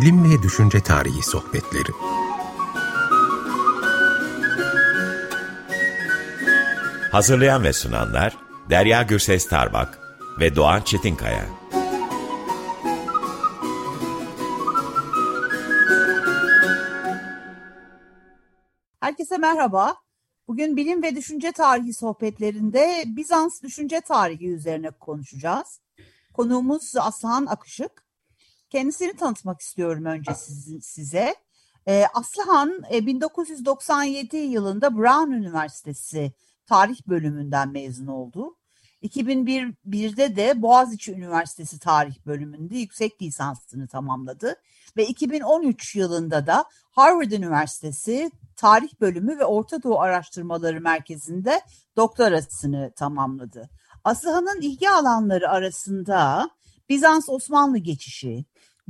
Bilim ve Düşünce Tarihi Sohbetleri Hazırlayan ve sunanlar Derya Gürses Tarbak ve Doğan Çetinkaya. Herkese merhaba. Bugün bilim ve düşünce tarihi sohbetlerinde Bizans düşünce tarihi üzerine konuşacağız. Konuğumuz Aslan Akışık. Kendisini tanıtmak istiyorum önce siz, size. Ee, Aslıhan 1997 e, yılında Brown Üniversitesi tarih bölümünden mezun oldu. 2001'de de Boğaziçi Üniversitesi tarih bölümünde yüksek lisansını tamamladı ve 2013 yılında da Harvard Üniversitesi tarih bölümü ve Orta Doğu Araştırmaları Merkezi'nde doktorasını tamamladı. Aslıhan'ın ilgi alanları arasında Bizans-Osmanlı geçişi,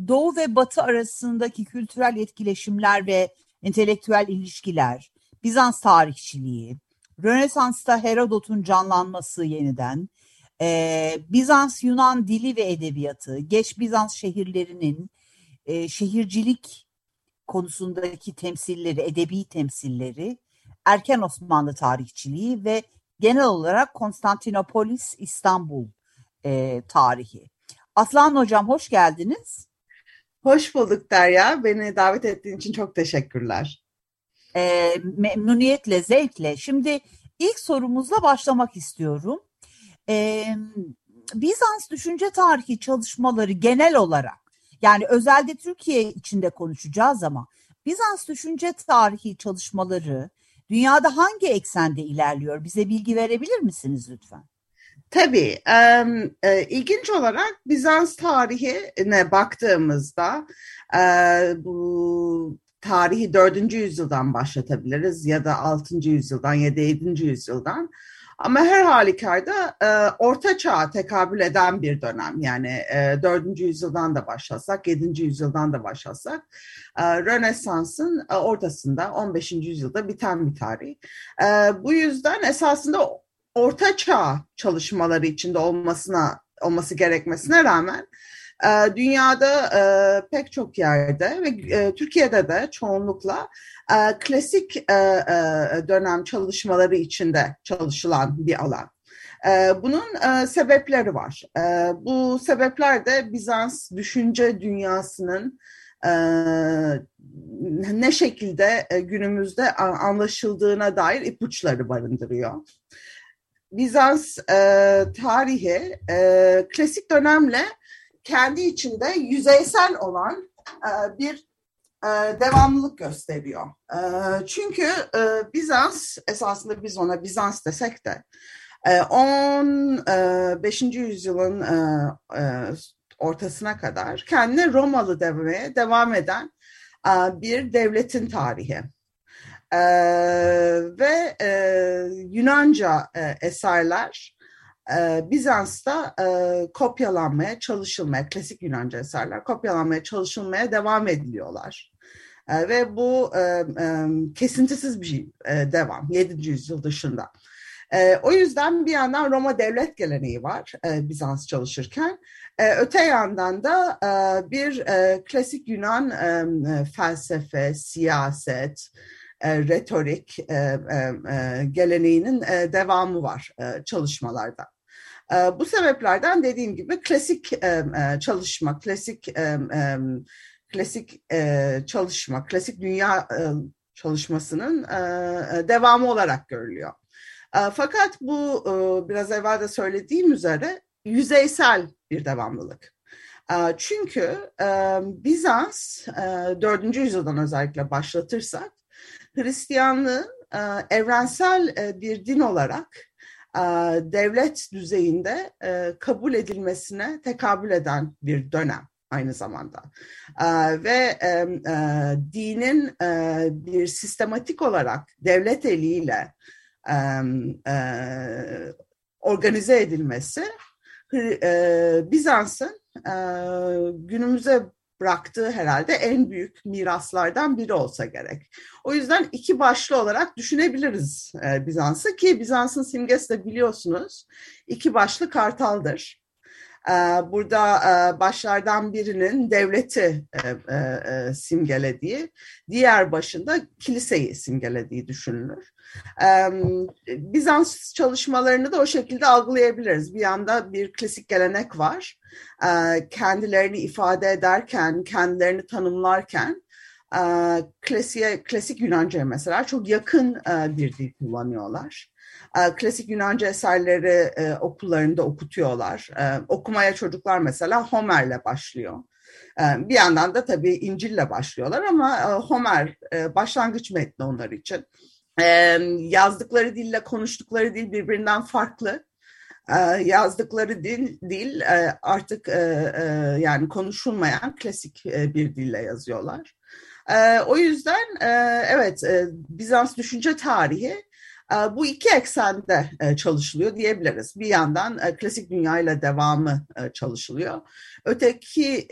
Doğu ve Batı arasındaki kültürel etkileşimler ve entelektüel ilişkiler, Bizans tarihçiliği, Rönesans'ta Herodot'un canlanması yeniden, e, Bizans Yunan dili ve edebiyatı, geç Bizans şehirlerinin e, şehircilik konusundaki temsilleri, edebi temsilleri, erken Osmanlı tarihçiliği ve genel olarak Konstantinopolis, İstanbul e, tarihi. Aslan Hocam hoş geldiniz. Hoş bulduk Derya. Beni davet ettiğin için çok teşekkürler. E, memnuniyetle, zevkle. Şimdi ilk sorumuzla başlamak istiyorum. E, Bizans düşünce tarihi çalışmaları genel olarak yani özelde Türkiye içinde konuşacağız ama Bizans düşünce tarihi çalışmaları dünyada hangi eksende ilerliyor? Bize bilgi verebilir misiniz lütfen? Tabii. E, ilginç olarak Bizans tarihine baktığımızda e, bu tarihi 4. yüzyıldan başlatabiliriz ya da 6. yüzyıldan ya da 7. yüzyıldan. Ama her halükarda e, orta çağa tekabül eden bir dönem. Yani e, 4. yüzyıldan da başlasak, 7. yüzyıldan da başlasak e, Rönesans'ın e, ortasında 15. yüzyılda biten bir tarih. E, bu yüzden esasında orta çağ çalışmaları içinde olmasına olması gerekmesine rağmen e, dünyada e, pek çok yerde ve e, Türkiye'de de çoğunlukla klasik dönem çalışmaları içinde çalışılan bir alan. Bunun sebepleri var. Bu sebepler de Bizans düşünce dünyasının ne şekilde günümüzde anlaşıldığına dair ipuçları barındırıyor. Bizans e, tarihi e, klasik dönemle kendi içinde yüzeysel olan e, bir e, devamlılık gösteriyor. E, çünkü e, Bizans, esasında biz ona Bizans desek de, e, 15. E, yüzyılın e, e, ortasına kadar kendine Romalı demeye devam eden e, bir devletin tarihi. E, ve e, Yunanca e, eserler e, Bizans'ta e, kopyalanmaya çalışılmaya, klasik Yunanca eserler kopyalanmaya çalışılmaya devam ediliyorlar. E, ve bu e, e, kesintisiz bir e, devam 7. yüzyıl dışında. E, o yüzden bir yandan Roma devlet geleneği var e, Bizans çalışırken. E, öte yandan da e, bir e, klasik Yunan e, felsefe, siyaset, e, retorik e, e, e, geleneğinin e, devamı var e, çalışmalarda. Bu sebeplerden dediğim gibi klasik çalışma, klasik klasik çalışma, klasik dünya çalışmasının devamı olarak görülüyor. Fakat bu biraz evvel de söylediğim üzere yüzeysel bir devamlılık. Çünkü Bizans 4. yüzyıldan özellikle başlatırsak Hristiyanlığın evrensel bir din olarak e, devlet düzeyinde e, kabul edilmesine tekabül eden bir dönem aynı zamanda. E, ve dinin bir sistematik olarak devlet eliyle organize edilmesi Bizans'ın günümüze bıraktığı herhalde en büyük miraslardan biri olsa gerek. O yüzden iki başlı olarak düşünebiliriz e, Bizans'ı ki Bizans'ın simgesi de biliyorsunuz iki başlı kartaldır. burada başlardan birinin devleti simgelediği, diğer başında kiliseyi simgelediği düşünülür. Bizans çalışmalarını da o şekilde algılayabiliriz. Bir yanda bir klasik gelenek var. Kendilerini ifade ederken, kendilerini tanımlarken klasiğe, klasik Yunanca mesela çok yakın bir dil kullanıyorlar. Klasik Yunanca eserleri okullarında okutuyorlar. Okumaya çocuklar mesela Homer'le başlıyor. Bir yandan da tabii İncil'le başlıyorlar ama Homer başlangıç metni onlar için. Yazdıkları dille konuştukları dil birbirinden farklı. Yazdıkları dil, dil artık yani konuşulmayan klasik bir dille yazıyorlar. O yüzden evet Bizans düşünce tarihi bu iki eksende çalışılıyor diyebiliriz. Bir yandan klasik dünyayla devamı çalışılıyor. Öteki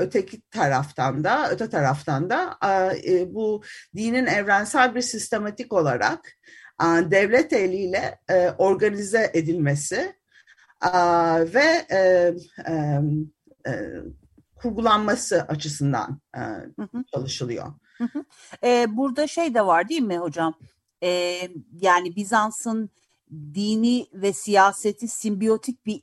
öteki taraftan da öte taraftan da bu dinin evrensel bir sistematik olarak devlet eliyle organize edilmesi ve kurgulanması açısından çalışılıyor. Burada şey de var değil mi hocam? Yani Bizans'ın dini ve siyaseti simbiyotik bir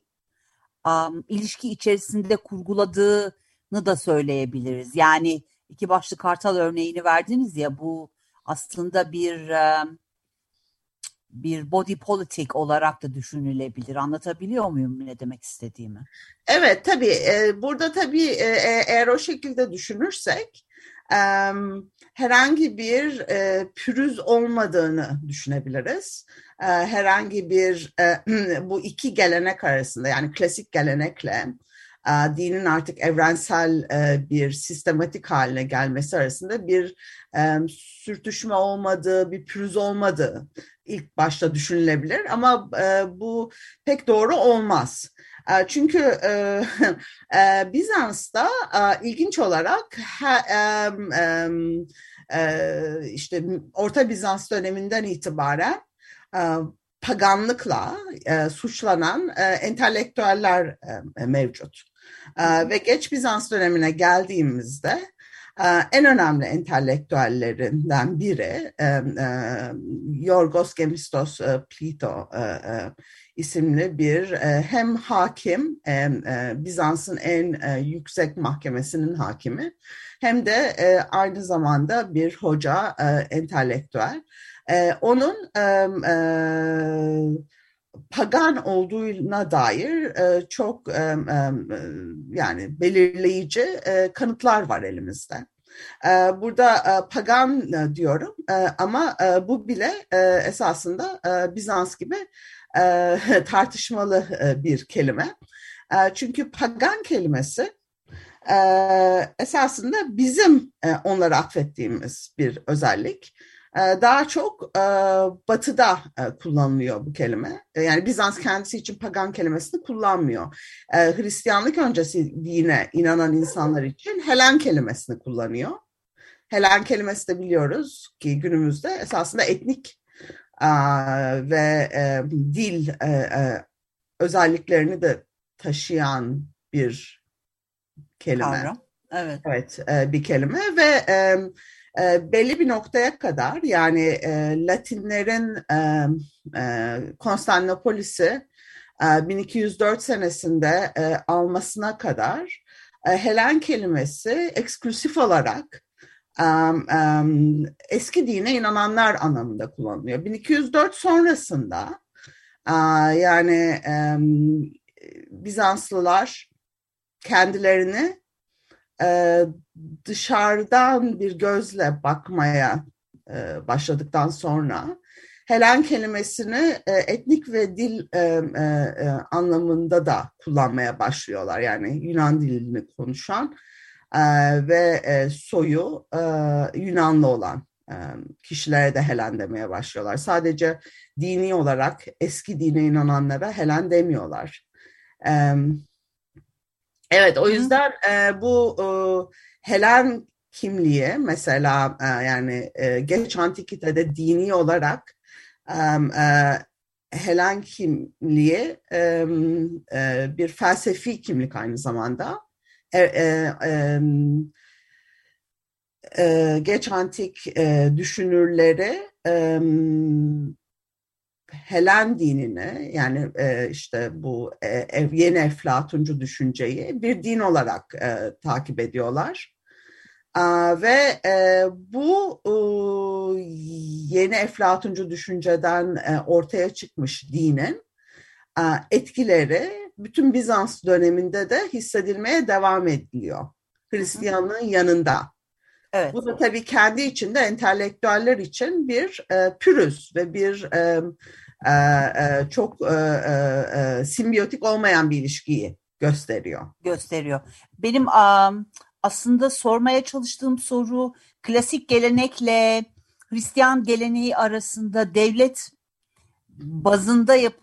um, ilişki içerisinde kurguladığını da söyleyebiliriz. Yani iki başlı kartal örneğini verdiniz ya bu aslında bir bir body politik olarak da düşünülebilir. Anlatabiliyor muyum ne demek istediğimi? Evet tabii. Burada tabii eğer o şekilde düşünürsek herhangi bir pürüz olmadığını düşünebiliriz. Herhangi bir bu iki gelenek arasında yani klasik gelenekle dinin artık evrensel bir sistematik haline gelmesi arasında bir sürtüşme olmadığı, bir pürüz olmadığı ilk başta düşünülebilir ama bu pek doğru olmaz. Çünkü Bizans'ta ilginç olarak işte Orta Bizans döneminden itibaren paganlıkla suçlanan entelektüeller mevcut. Ve geç Bizans dönemine geldiğimizde en önemli entelektüellerinden biri Yorgos Gemistos Plito isimli bir hem hakim Bizans'ın en yüksek mahkemesinin hakimi hem de aynı zamanda bir hoca entelektüel. Onun pagan olduğuna dair çok yani belirleyici kanıtlar var elimizde. Burada pagan diyorum ama bu bile esasında Bizans gibi tartışmalı bir kelime. Çünkü pagan kelimesi esasında bizim onlara atfettiğimiz bir özellik. Ee, daha çok e, batıda e, kullanılıyor bu kelime. E, yani Bizans kendisi için pagan kelimesini kullanmıyor. Hristiyanlık öncesi dine inanan insanlar için Helen kelimesini kullanıyor. Helen kelimesi de biliyoruz ki günümüzde esasında etnik ve dil özelliklerini de taşıyan bir kelime. Kavram. Evet. Evet, bir kelime ve e, belli bir noktaya kadar yani e, Latinlerin e, e, Konstantinopolis'i e, 1204 senesinde e, almasına kadar e, Helen kelimesi eksklusif olarak um, um, eski dine inananlar anlamında kullanılıyor. 1204 sonrasında uh, yani um, Bizanslılar kendilerini e, dışarıdan bir gözle bakmaya e, başladıktan sonra Helen kelimesini e, etnik ve dil anlamında da kullanmaya başlıyorlar. Yani Yunan dilini konuşan ve soyu Yunanlı olan kişilere de Helen demeye başlıyorlar. Sadece dini olarak eski dine inananlara Helen demiyorlar. Evet. Evet o yüzden e, bu e, Helen kimliği mesela e, yani e, geç antikitede dini olarak e, e, Helen kimliği e, e, bir felsefi kimlik aynı zamanda. E, e, e, e, geç antik e, düşünürleri e, Helen dinini yani e, işte bu e, yeni Eflatuncu düşünceyi bir din olarak e, takip ediyorlar. E, ve e, bu e, yeni Eflatuncu düşünceden e, ortaya çıkmış dinin e, etkileri bütün Bizans döneminde de hissedilmeye devam ediliyor. Hristiyanlığın yanında. Evet. Bu da tabii kendi içinde entelektüeller için bir e, pürüz ve bir e, e, e, çok e, e, e, simbiyotik olmayan bir ilişkiyi gösteriyor. Gösteriyor. Benim um, aslında sormaya çalıştığım soru klasik gelenekle Hristiyan geleneği arasında devlet bazında yap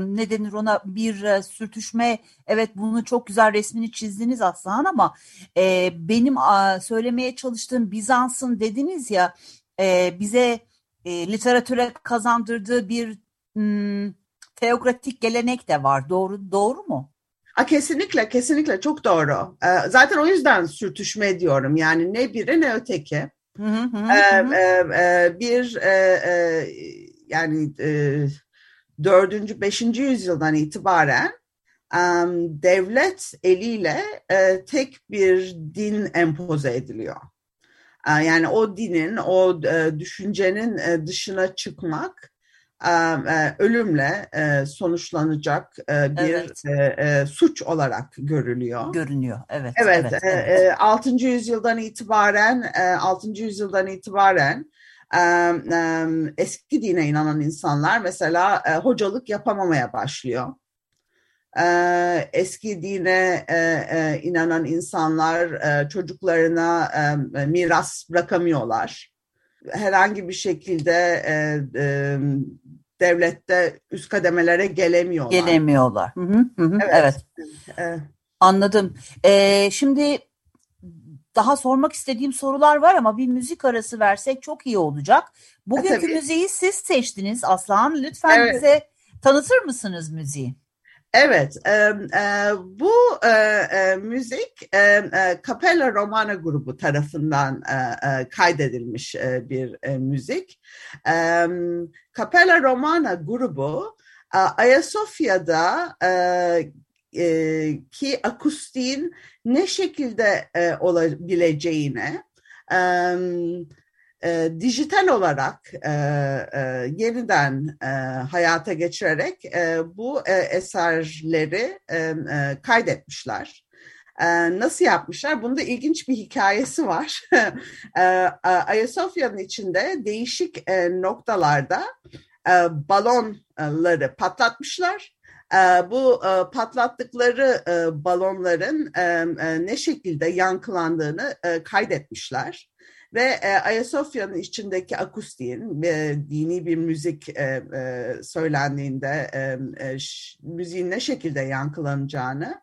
ne denir ona bir sürtüşme evet bunu çok güzel resmini çizdiniz Aslan ama e, benim a, söylemeye çalıştığım Bizans'ın dediniz ya e, bize e, literatüre kazandırdığı bir m, teokratik gelenek de var doğru doğru mu? A, kesinlikle kesinlikle çok doğru. E, zaten o yüzden sürtüşme diyorum yani ne biri ne öteki. Hı hı hı, e, e, e, bir e, e, yani e, 4. 5. yüzyıldan itibaren e, devlet eliyle e, tek bir din empoze ediliyor. E, yani o dinin, o e, düşüncenin e, dışına çıkmak e, e, ölümle e, sonuçlanacak e, bir evet. e, e, suç olarak görülüyor. Görünüyor, evet. Evet, evet, evet. E, 6. yüzyıldan itibaren, e, 6. yüzyıldan itibaren eski dine inanan insanlar mesela hocalık yapamamaya başlıyor. Eski dine inanan insanlar çocuklarına miras bırakamıyorlar. Herhangi bir şekilde devlette üst kademelere gelemiyorlar. Gelemiyorlar. Hı hı, hı. Evet. evet. Anladım. Ee, şimdi daha sormak istediğim sorular var ama bir müzik arası versek çok iyi olacak. Bugünkü e, müziği siz seçtiniz Aslan. Lütfen evet. bize tanıtır mısınız müziği? Evet, e, e, bu e, e, müzik e, e, Capella Romana grubu tarafından e, e, kaydedilmiş e, bir e, müzik. E, Capella Romana grubu e, Ayasofya'da e, e, ki akustiğin ne şekilde e, olabileceğine e, e, dijital olarak e, e, yeniden e, hayata geçirerek e, bu e, eserleri e, e, kaydetmişler. E, nasıl yapmışlar? Bunda ilginç bir hikayesi var. e, Ayasofya'nın içinde değişik e, noktalarda e, balonları patlatmışlar bu e, patlattıkları e, balonların e, ne şekilde yankılandığını kaydetmişler. Ve Ayasofya'nın içindeki akustiğin dini bir müzik söylendiğinde müziğin ne şekilde yankılanacağını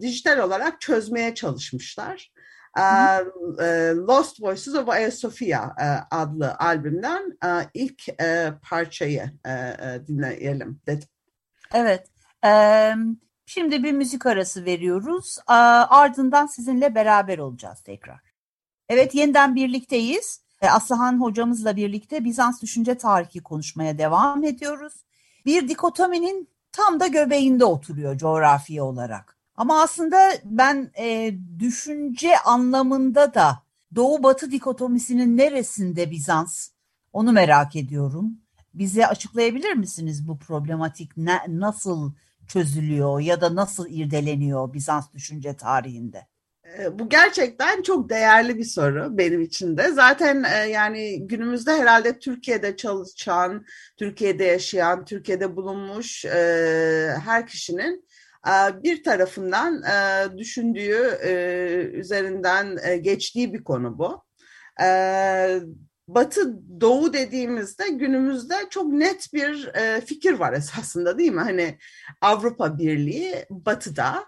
dijital olarak çözmeye çalışmışlar. Lost Voices of Ayasofya adlı albümden ilk parçayı dinleyelim dedim. Evet. Şimdi bir müzik arası veriyoruz. Ardından sizinle beraber olacağız tekrar. Evet yeniden birlikteyiz. Aslıhan hocamızla birlikte Bizans düşünce tarihi konuşmaya devam ediyoruz. Bir dikotominin tam da göbeğinde oturuyor coğrafi olarak. Ama aslında ben e, düşünce anlamında da Doğu Batı dikotomisinin neresinde Bizans? Onu merak ediyorum. Bize açıklayabilir misiniz bu problematik ne, nasıl çözülüyor ya da nasıl irdeleniyor Bizans düşünce tarihinde? E, bu gerçekten çok değerli bir soru benim için de. Zaten e, yani günümüzde herhalde Türkiye'de çalışan, Türkiye'de yaşayan, Türkiye'de bulunmuş e, her kişinin bir tarafından e, düşündüğü e, üzerinden e, geçtiği bir konu bu. Ee, Batı Doğu dediğimizde günümüzde çok net bir fikir var esasında değil mi? Hani Avrupa Birliği Batı'da,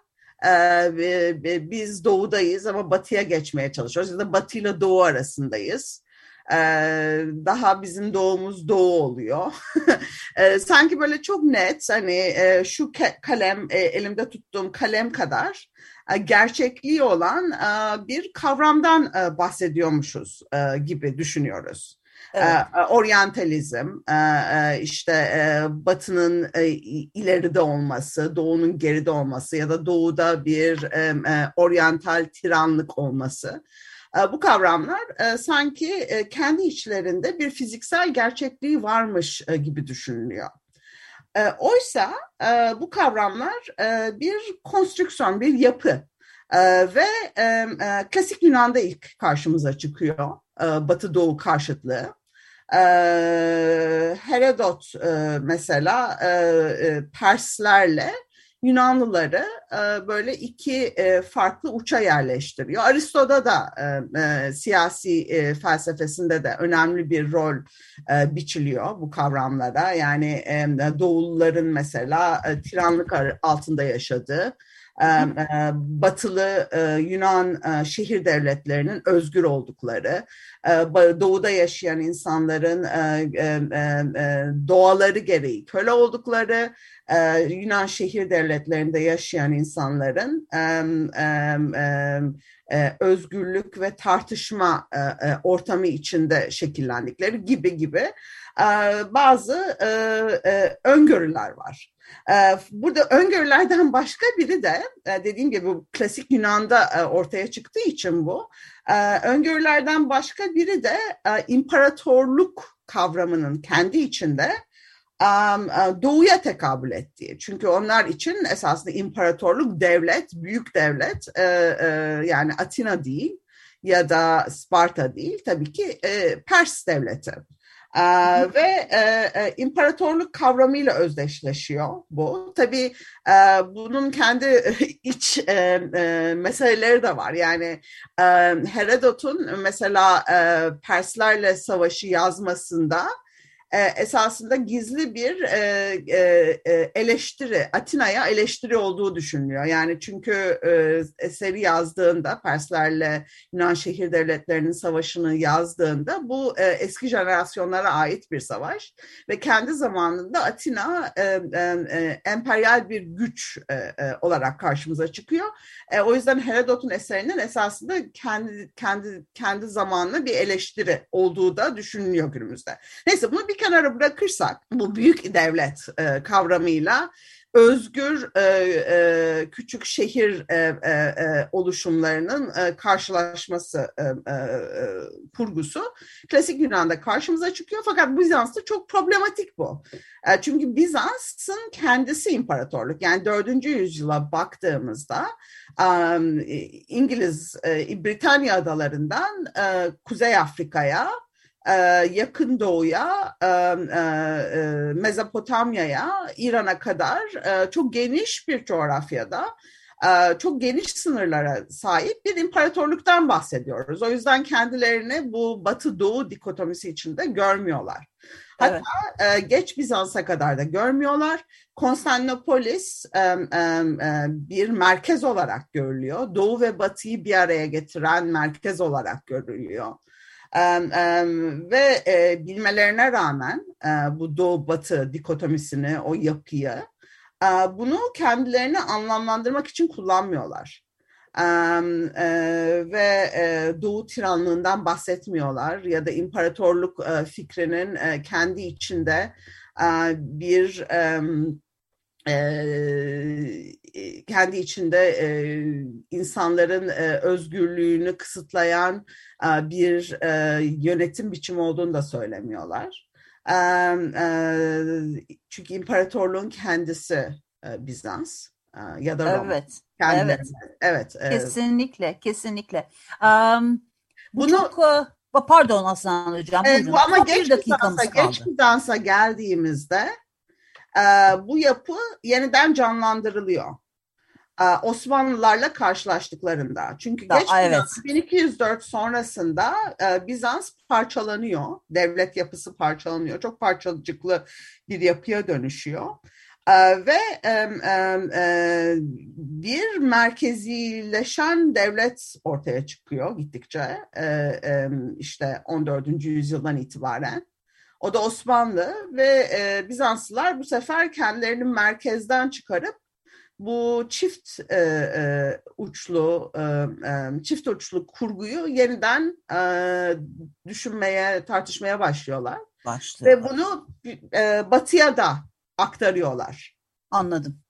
biz Doğu'dayız ama Batı'ya geçmeye çalışıyoruz ya da Batı ile Doğu arasındayız. Daha bizim doğumuz doğu oluyor. sanki böyle çok net hani şu kalem elimde tuttuğum kalem kadar gerçekliği olan bir kavramdan bahsediyormuşuz gibi düşünüyoruz. Evet. Oryantalizm, işte Batı'nın ileride olması, Doğu'nun geride olması ya da Doğu'da bir oryantal tiranlık olması. Bu kavramlar sanki kendi içlerinde bir fiziksel gerçekliği varmış gibi düşünülüyor. Oysa bu kavramlar bir konstrüksiyon, bir yapı ve klasik Yunan'da ilk karşımıza çıkıyor Batı-Doğu karşıtlığı. Herodot mesela Perslerle Yunanlıları e, böyle iki e, farklı uça yerleştiriyor. Aristo'da da e, e, siyasi e, felsefesinde de önemli bir rol e, biçiliyor bu kavramlara. Yani e, Doğulların mesela e, tiranlık altında yaşadığı, batılı Yunan şehir devletlerinin özgür oldukları, doğuda yaşayan insanların doğaları gereği köle oldukları, Yunan şehir devletlerinde yaşayan insanların özgürlük ve tartışma ortamı içinde şekillendikleri gibi gibi bazı öngörüler var. Ee, burada öngörülerden başka biri de e, dediğim gibi bu klasik Yunan'da e, ortaya çıktığı için bu. E, öngörülerden başka biri de imparatorluk kavramının kendi içinde doğuya tekabül ettiği. Çünkü onlar için esasında imparatorluk devlet, büyük devlet yani Atina değil ya da Sparta değil tabii ki Pers devleti. Ee, ve e, e, imparatorluk kavramıyla özdeşleşiyor bu. Tabii e, bunun kendi iç e, e, meseleleri de var. Yani e, Herodot'un mesela e, Perslerle savaşı yazmasında e, esasında gizli bir e, e, e, eleştiri, Atina'ya eleştiri olduğu düşünülüyor. Yani çünkü e, eseri yazdığında, Perslerle Yunan şehir devletlerinin savaşını yazdığında bu e, eski jenerasyonlara ait bir savaş ve kendi zamanında Atina e, e, e, emperyal bir güç e, e, olarak karşımıza çıkıyor. E, o yüzden Herodot'un eserinin esasında kendi kendi kendi zamanlı bir eleştiri olduğu da düşünülüyor günümüzde. Neyse bunu bir kenara bırakırsak bu büyük devlet e, kavramıyla özgür e, e, küçük şehir e, e, e, oluşumlarının e, karşılaşması e, e, e, kurgusu klasik Yunan'da karşımıza çıkıyor fakat Bizans'ta çok problematik bu. E, çünkü Bizans'ın kendisi imparatorluk yani 4. yüzyıla baktığımızda um, İngiliz e, Britanya adalarından e, Kuzey Afrika'ya e, yakın Doğu'ya, e, e, Mezopotamya'ya, İran'a kadar çok geniş bir coğrafyada çok geniş sınırlara sahip bir imparatorluktan bahsediyoruz. O yüzden kendilerini bu Batı-Doğu dikotomisi içinde görmüyorlar. Hatta evet. geç Bizans'a kadar da görmüyorlar. Konstantinopolis bir merkez olarak görülüyor. Doğu ve Batı'yı bir araya getiren merkez olarak görülüyor ve e, bilmelerine rağmen e, bu doğu-batı dikotomisini, o yapıyı bunu kendilerini anlamlandırmak için kullanmıyorlar. ve e, Doğu tiranlığından bahsetmiyorlar ya da imparatorluk fikrinin kendi içinde bir kendi içinde insanların özgürlüğünü kısıtlayan bir yönetim biçimi olduğunu da söylemiyorlar. çünkü imparatorluğun kendisi Bizans ya da Roma. Evet. Evet. Evet. Kesinlikle, kesinlikle. Um, bu Bunu çok pardon Aslan hocam. Evet, bu ama geç Bizans'a, geç Bizans'a geldiğimizde e, bu yapı yeniden canlandırılıyor. E, Osmanlılarla karşılaştıklarında. Çünkü da, geç evet. 1204 sonrasında e, Bizans parçalanıyor. Devlet yapısı parçalanıyor. Çok parçacıklı bir yapıya dönüşüyor. E, ve e, e, bir merkezileşen devlet ortaya çıkıyor gittikçe e, e, işte 14. yüzyıldan itibaren. O da Osmanlı ve e, Bizanslılar bu sefer kendilerini merkezden çıkarıp bu çift e, e, uçlu e, e, çift uçlu kurguyu yeniden e, düşünmeye tartışmaya başlıyorlar. Başlıyorlar. Ve bunu e, batıya da aktarıyorlar. Anladım.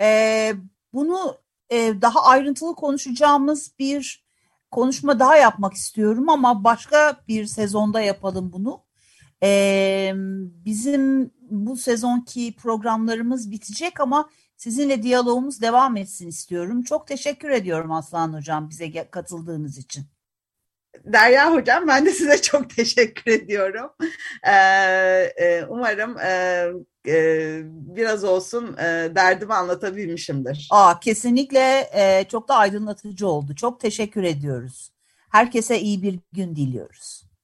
Ee, bunu e, daha ayrıntılı konuşacağımız bir konuşma daha yapmak istiyorum ama başka bir sezonda yapalım bunu. Ee, bizim bu sezonki programlarımız bitecek ama sizinle diyalogumuz devam etsin istiyorum. Çok teşekkür ediyorum Aslan Hocam bize katıldığınız için. Derya Hocam ben de size çok teşekkür ediyorum. Ee, e, umarım e, e, biraz olsun e, derdimi anlatabilmişimdir. Aa, kesinlikle e, çok da aydınlatıcı oldu. Çok teşekkür ediyoruz. Herkese iyi bir gün diliyoruz.